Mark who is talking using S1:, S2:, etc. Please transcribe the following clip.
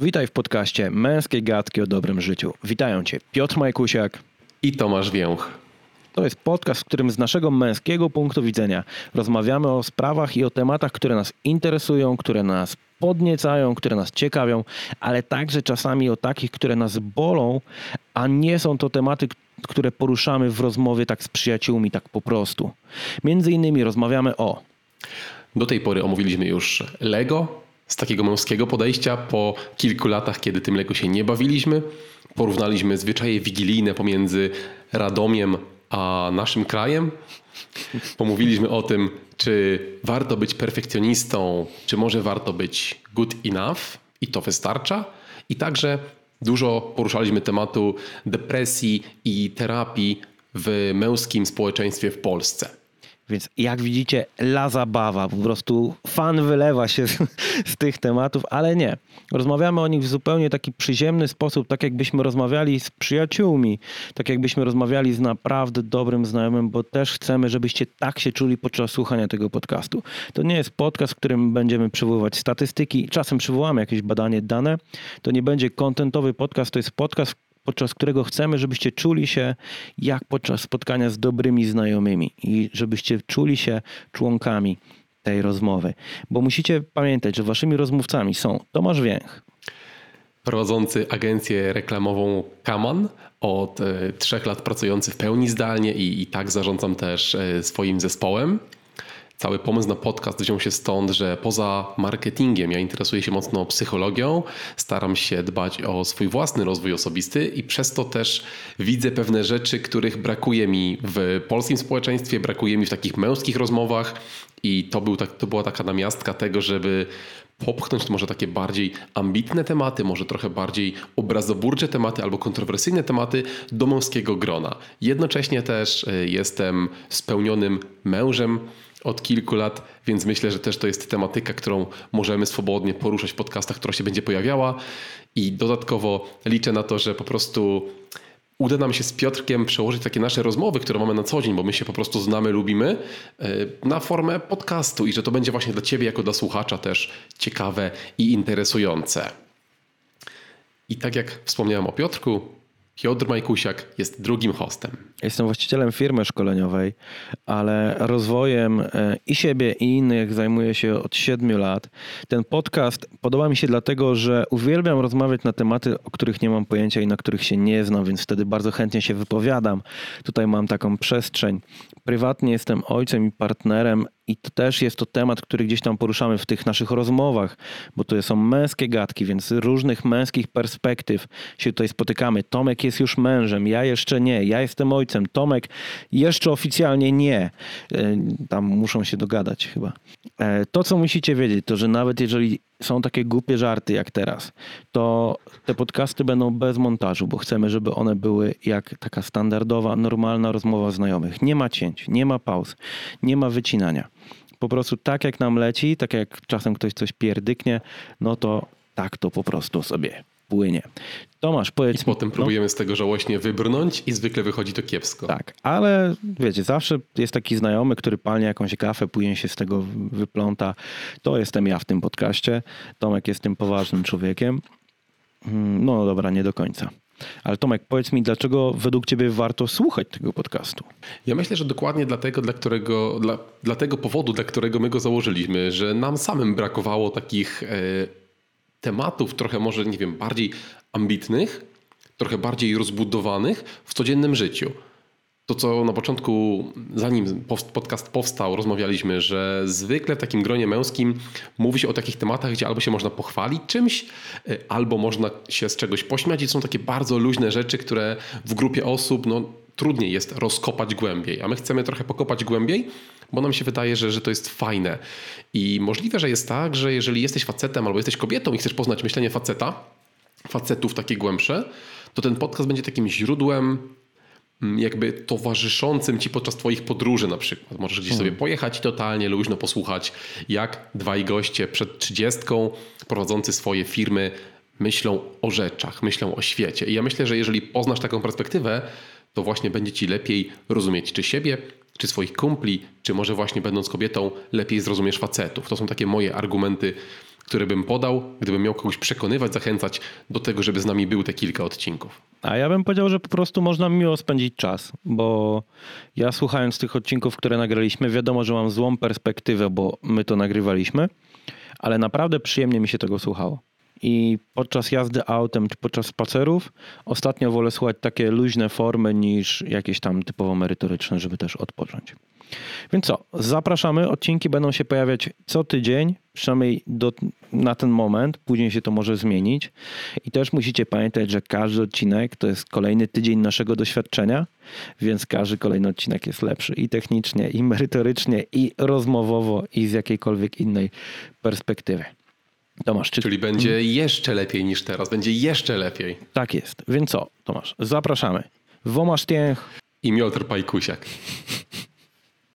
S1: Witaj w podcaście Męskie Gadki o Dobrym Życiu. Witają Cię Piotr Majkusiak
S2: i Tomasz Więch.
S1: To jest podcast, w którym z naszego męskiego punktu widzenia rozmawiamy o sprawach i o tematach, które nas interesują, które nas podniecają, które nas ciekawią, ale także czasami o takich, które nas bolą, a nie są to tematy, które poruszamy w rozmowie tak z przyjaciółmi, tak po prostu. Między innymi rozmawiamy o.
S2: Do tej pory omówiliśmy już Lego, z takiego męskiego podejścia po kilku latach, kiedy tym Lego się nie bawiliśmy. Porównaliśmy zwyczaje wigilijne pomiędzy Radomiem a naszym krajem. Pomówiliśmy o tym, czy warto być perfekcjonistą, czy może warto być good enough i to wystarcza. I także dużo poruszaliśmy tematu depresji i terapii w męskim społeczeństwie w Polsce.
S1: Więc jak widzicie, la zabawa, po prostu fan wylewa się z, z, tych tematów, ale nie. Rozmawiamy o nich w zupełnie taki przyziemny sposób, tak jakbyśmy rozmawiali z przyjaciółmi, tak jakbyśmy rozmawiali z naprawdę dobrym znajomym, bo też chcemy, żebyście tak się czuli podczas słuchania tego podcastu. To nie jest podcast, w którym będziemy przywoływać statystyki, czasem przywołamy jakieś badanie, dane. To nie będzie kontentowy podcast, to jest podcast, podczas którego chcemy, żebyście czuli się jak podczas spotkania z dobrymi znajomymi i żebyście czuli się członkami tej rozmowy. Bo musicie pamiętać, że waszymi rozmówcami są Tomasz Więch,
S2: prowadzący agencję reklamową Kaman, od e, trzech lat pracujący w pełni zdalnie i, i tak zarządzam też e, swoim zespołem. Cały pomysł na podcast wziął się stąd, że poza marketingiem ja interesuję się mocno psychologią, staram się dbać o swój własny rozwój osobisty i przez to też widzę pewne rzeczy, których brakuje mi w polskim społeczeństwie, brakuje mi w takich męskich rozmowach i to, był tak, to była taka namiastka tego, żeby popchnąć może takie bardziej ambitne tematy, może trochę bardziej obrazoburcze tematy albo kontrowersyjne tematy do męskiego grona. Jednocześnie też e, jestem spełnionym mężem, od kilku lat, więc myślę, że też to jest tematyka, którą możemy swobodnie poruszać w podcastach, która się będzie pojawiała. I dodatkowo liczę na to, że po prostu uda nam się z Piotrkiem przełożyć takie nasze rozmowy, które mamy na co dzień, bo my się po prostu znamy, lubimy, e, na formę podcastu i że to będzie właśnie dla Ciebie, jako dla słuchacza, też ciekawe i interesujące. I tak jak wspomniałem o Piotrku, Piotr Majkusiak jest drugim hostem.
S1: Jestem właścicielem firmy szkoleniowej, ale rozwojem e, i siebie, i innych zajmuję się od siedmiu lat. Ten podcast podoba mi się dlatego, że uwielbiam rozmawiać na tematy, o których nie mam pojęcia i na których się nie znam, więc wtedy bardzo chętnie się wypowiadam. Tutaj mam taką przestrzeń. Prywatnie jestem ojcem i partnerem i to też jest to temat, który gdzieś tam poruszamy w tych naszych rozmowach, bo to są męskie gadki, więc różnych męskich perspektyw się tutaj spotykamy. Tomek jest już mężem, ja jeszcze nie, ja jestem ojcem, Tomek jeszcze oficjalnie nie. E, tam muszą się dogadać chyba. E, to, co musicie wiedzieć, to że nawet jeżeli są takie głupie żarty jak teraz, to te podcasty będą bez montażu, bo chcemy, żeby one były jak taka standardowa, normalna rozmowa znajomych. Nie ma cięć, nie ma pauz, nie ma wycinania. Po prostu tak jak nam leci, tak jak czasem ktoś coś pierdyknie, no to tak to po prostu sobie płynie. Tomasz, powiedz
S2: I potem no. próbujemy no, z tego żałośnie wybrnąć i zwykle wychodzi to kiepsko.
S1: Tak, ale wiecie, zawsze jest taki znajomy, który palnie jakąś kafę, później się z tego wypląta. To jestem ja w tym podcaście. Tomek jest tym poważnym człowiekiem. Hmm, no dobra, nie do końca. Ale Tomek, powiedz mi, dlaczego według Ciebie warto słuchać tego podcastu?
S2: Ja myślę, że dokładnie dlatego, dla, którego, dla, dla tego powodu, dla którego my go założyliśmy, że nam samym brakowało takich e, tematów, trochę może, nie wiem, bardziej ambitnych, trochę bardziej rozbudowanych w codziennym życiu. To, co na początku, zanim podcast powstał, rozmawialiśmy, że zwykle w takim gronie męskim mówi się o takich tematach, gdzie albo się można pochwalić czymś, y, albo można się z czegoś pośmiać i są takie bardzo luźne rzeczy, które w grupie osób no, trudniej jest rozkopać głębiej. A my chcemy trochę pokopać głębiej, bo nam się wydaje, że, że to jest fajne. I możliwe, że jest tak, że jeżeli jesteś facetem albo jesteś kobietą i chcesz poznać myślenie faceta, facetów takie głębsze, to ten podcast będzie takim źródłem mm, jakby towarzyszącym ci podczas twoich podróży na przykład. Możesz gdzieś sobie hmm. pojechać i totalnie luźno posłuchać, jak dwaj goście przed trzydziestką prowadzący swoje firmy myślą o rzeczach, myślą o świecie. I ja myślę, że jeżeli poznasz taką perspektywę, to właśnie będzie ci lepiej rozumieć czy siebie, czy swoich kumpli, czy może właśnie będąc kobietą, lepiej zrozumiesz facetów. To są takie moje argumenty, które bym podał, gdybym miał kogoś przekonywać, zachęcać do tego, żeby z nami był te kilka odcinków.
S1: A ja bym powiedział, że po prostu można miło spędzić czas, bo ja słuchając tych odcinków, które nagraliśmy, wiadomo, że mam złą perspektywę, bo my to nagrywaliśmy, ale naprawdę przyjemnie mi się tego słuchało. I podczas jazdy autem czy podczas spacerów ostatnio wolę słuchać takie luźne formy niż jakieś tam typowo merytoryczne, żeby też odpocząć. Więc co, zapraszamy. Odcinki będą się pojawiać co tydzień, przynajmniej do, na ten moment. Później się to może zmienić. I też musicie pamiętać, że każdy odcinek to jest kolejny tydzień naszego doświadczenia, więc każdy kolejny odcinek jest lepszy i technicznie, i merytorycznie, i rozmowowo, i z jakiejkolwiek innej perspektywy.
S2: Tomasz, czy... Czyli będzie jeszcze lepiej niż teraz, będzie jeszcze lepiej.
S1: Tak jest. Więc co, Tomasz, zapraszamy. Womasz
S2: I Miotr Pajkusiak.